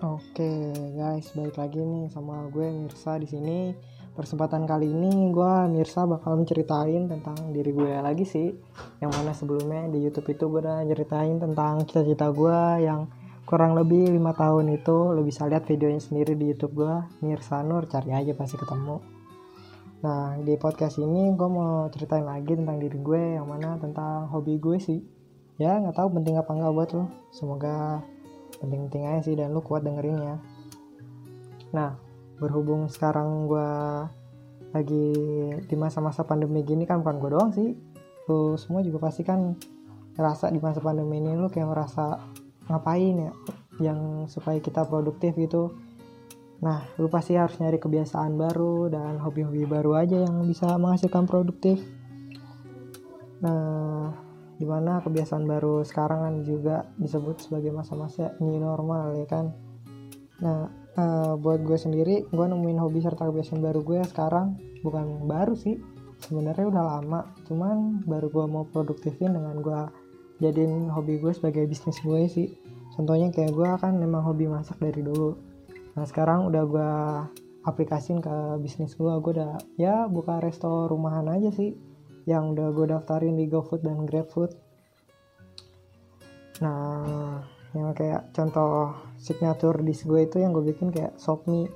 Oke guys, balik lagi nih sama gue Mirsa di sini. Persempatan kali ini gue Mirsa bakal menceritain tentang diri gue lagi sih. Yang mana sebelumnya di YouTube itu gue udah ceritain tentang cita-cita gue yang kurang lebih lima tahun itu. Lo bisa lihat videonya sendiri di YouTube gue, Mirsa Nur, cari aja pasti ketemu. Nah di podcast ini gue mau ceritain lagi tentang diri gue yang mana tentang hobi gue sih. Ya nggak tahu penting apa nggak buat lo. Semoga penting-penting aja sih dan lu kuat dengerinnya. Nah berhubung sekarang gue lagi di masa-masa pandemi gini kan bukan gue doang sih lu semua juga pasti kan ngerasa di masa pandemi ini lu kayak ngerasa ngapain ya yang supaya kita produktif gitu. Nah lu pasti harus nyari kebiasaan baru dan hobi-hobi baru aja yang bisa menghasilkan produktif. Nah di mana kebiasaan baru sekarang kan juga disebut sebagai masa-masa new normal ya kan? Nah uh, buat gue sendiri gue nemuin hobi serta kebiasaan baru gue sekarang bukan baru sih sebenarnya udah lama. Cuman baru gue mau produktifin dengan gue jadiin hobi gue sebagai bisnis gue sih. Contohnya kayak gue kan memang hobi masak dari dulu. Nah sekarang udah gue aplikasin ke bisnis gue gue udah ya buka resto rumahan aja sih yang udah gue daftarin di GoFood dan GrabFood. Nah yang kayak contoh signature dish gue itu yang gue bikin kayak sop mie.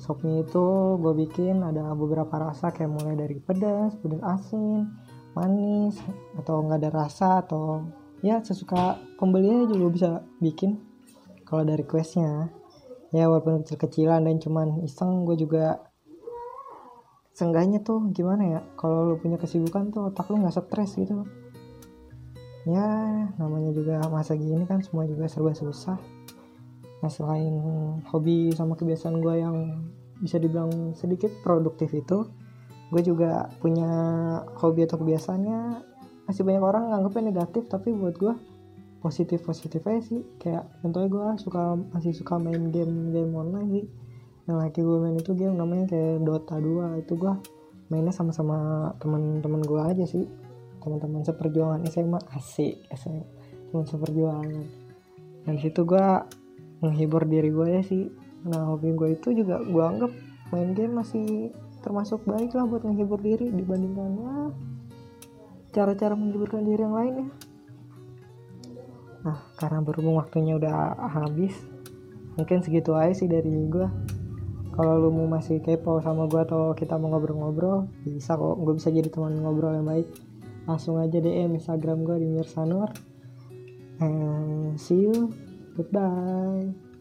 Sop mie itu gue bikin ada beberapa rasa kayak mulai dari pedas pedas asin manis atau nggak ada rasa atau ya sesuka pembelinya juga bisa bikin kalau dari questnya. Ya walaupun kecil-kecilan dan cuman iseng gue juga seenggaknya tuh gimana ya? Kalau lu punya kesibukan tuh otak lu nggak stres gitu. Ya namanya juga masa gini kan semua juga serba susah. Nah selain hobi sama kebiasaan gue yang bisa dibilang sedikit produktif itu gue juga punya hobi atau kebiasaannya masih banyak orang nganggapnya negatif tapi buat gue positif positif aja sih. Kayak contohnya gue suka masih suka main game game online sih yang lagi gue main itu game namanya kayak Dota 2 itu gue mainnya sama-sama teman-teman gue aja sih. Teman-teman seperjuangan SMA asik SMA teman seperjuangan. Dan situ gue menghibur diri gue ya sih. Nah hobi gue itu juga gue anggap main game masih termasuk baik lah buat menghibur diri dibandingkannya cara-cara menghiburkan diri yang lainnya nah karena berhubung waktunya udah habis mungkin segitu aja sih dari gue kalau lu mau masih kepo sama gue atau kita mau ngobrol-ngobrol bisa kok. Gue bisa jadi teman ngobrol yang baik. Langsung aja DM Instagram gue di Mirsanur and see you. Goodbye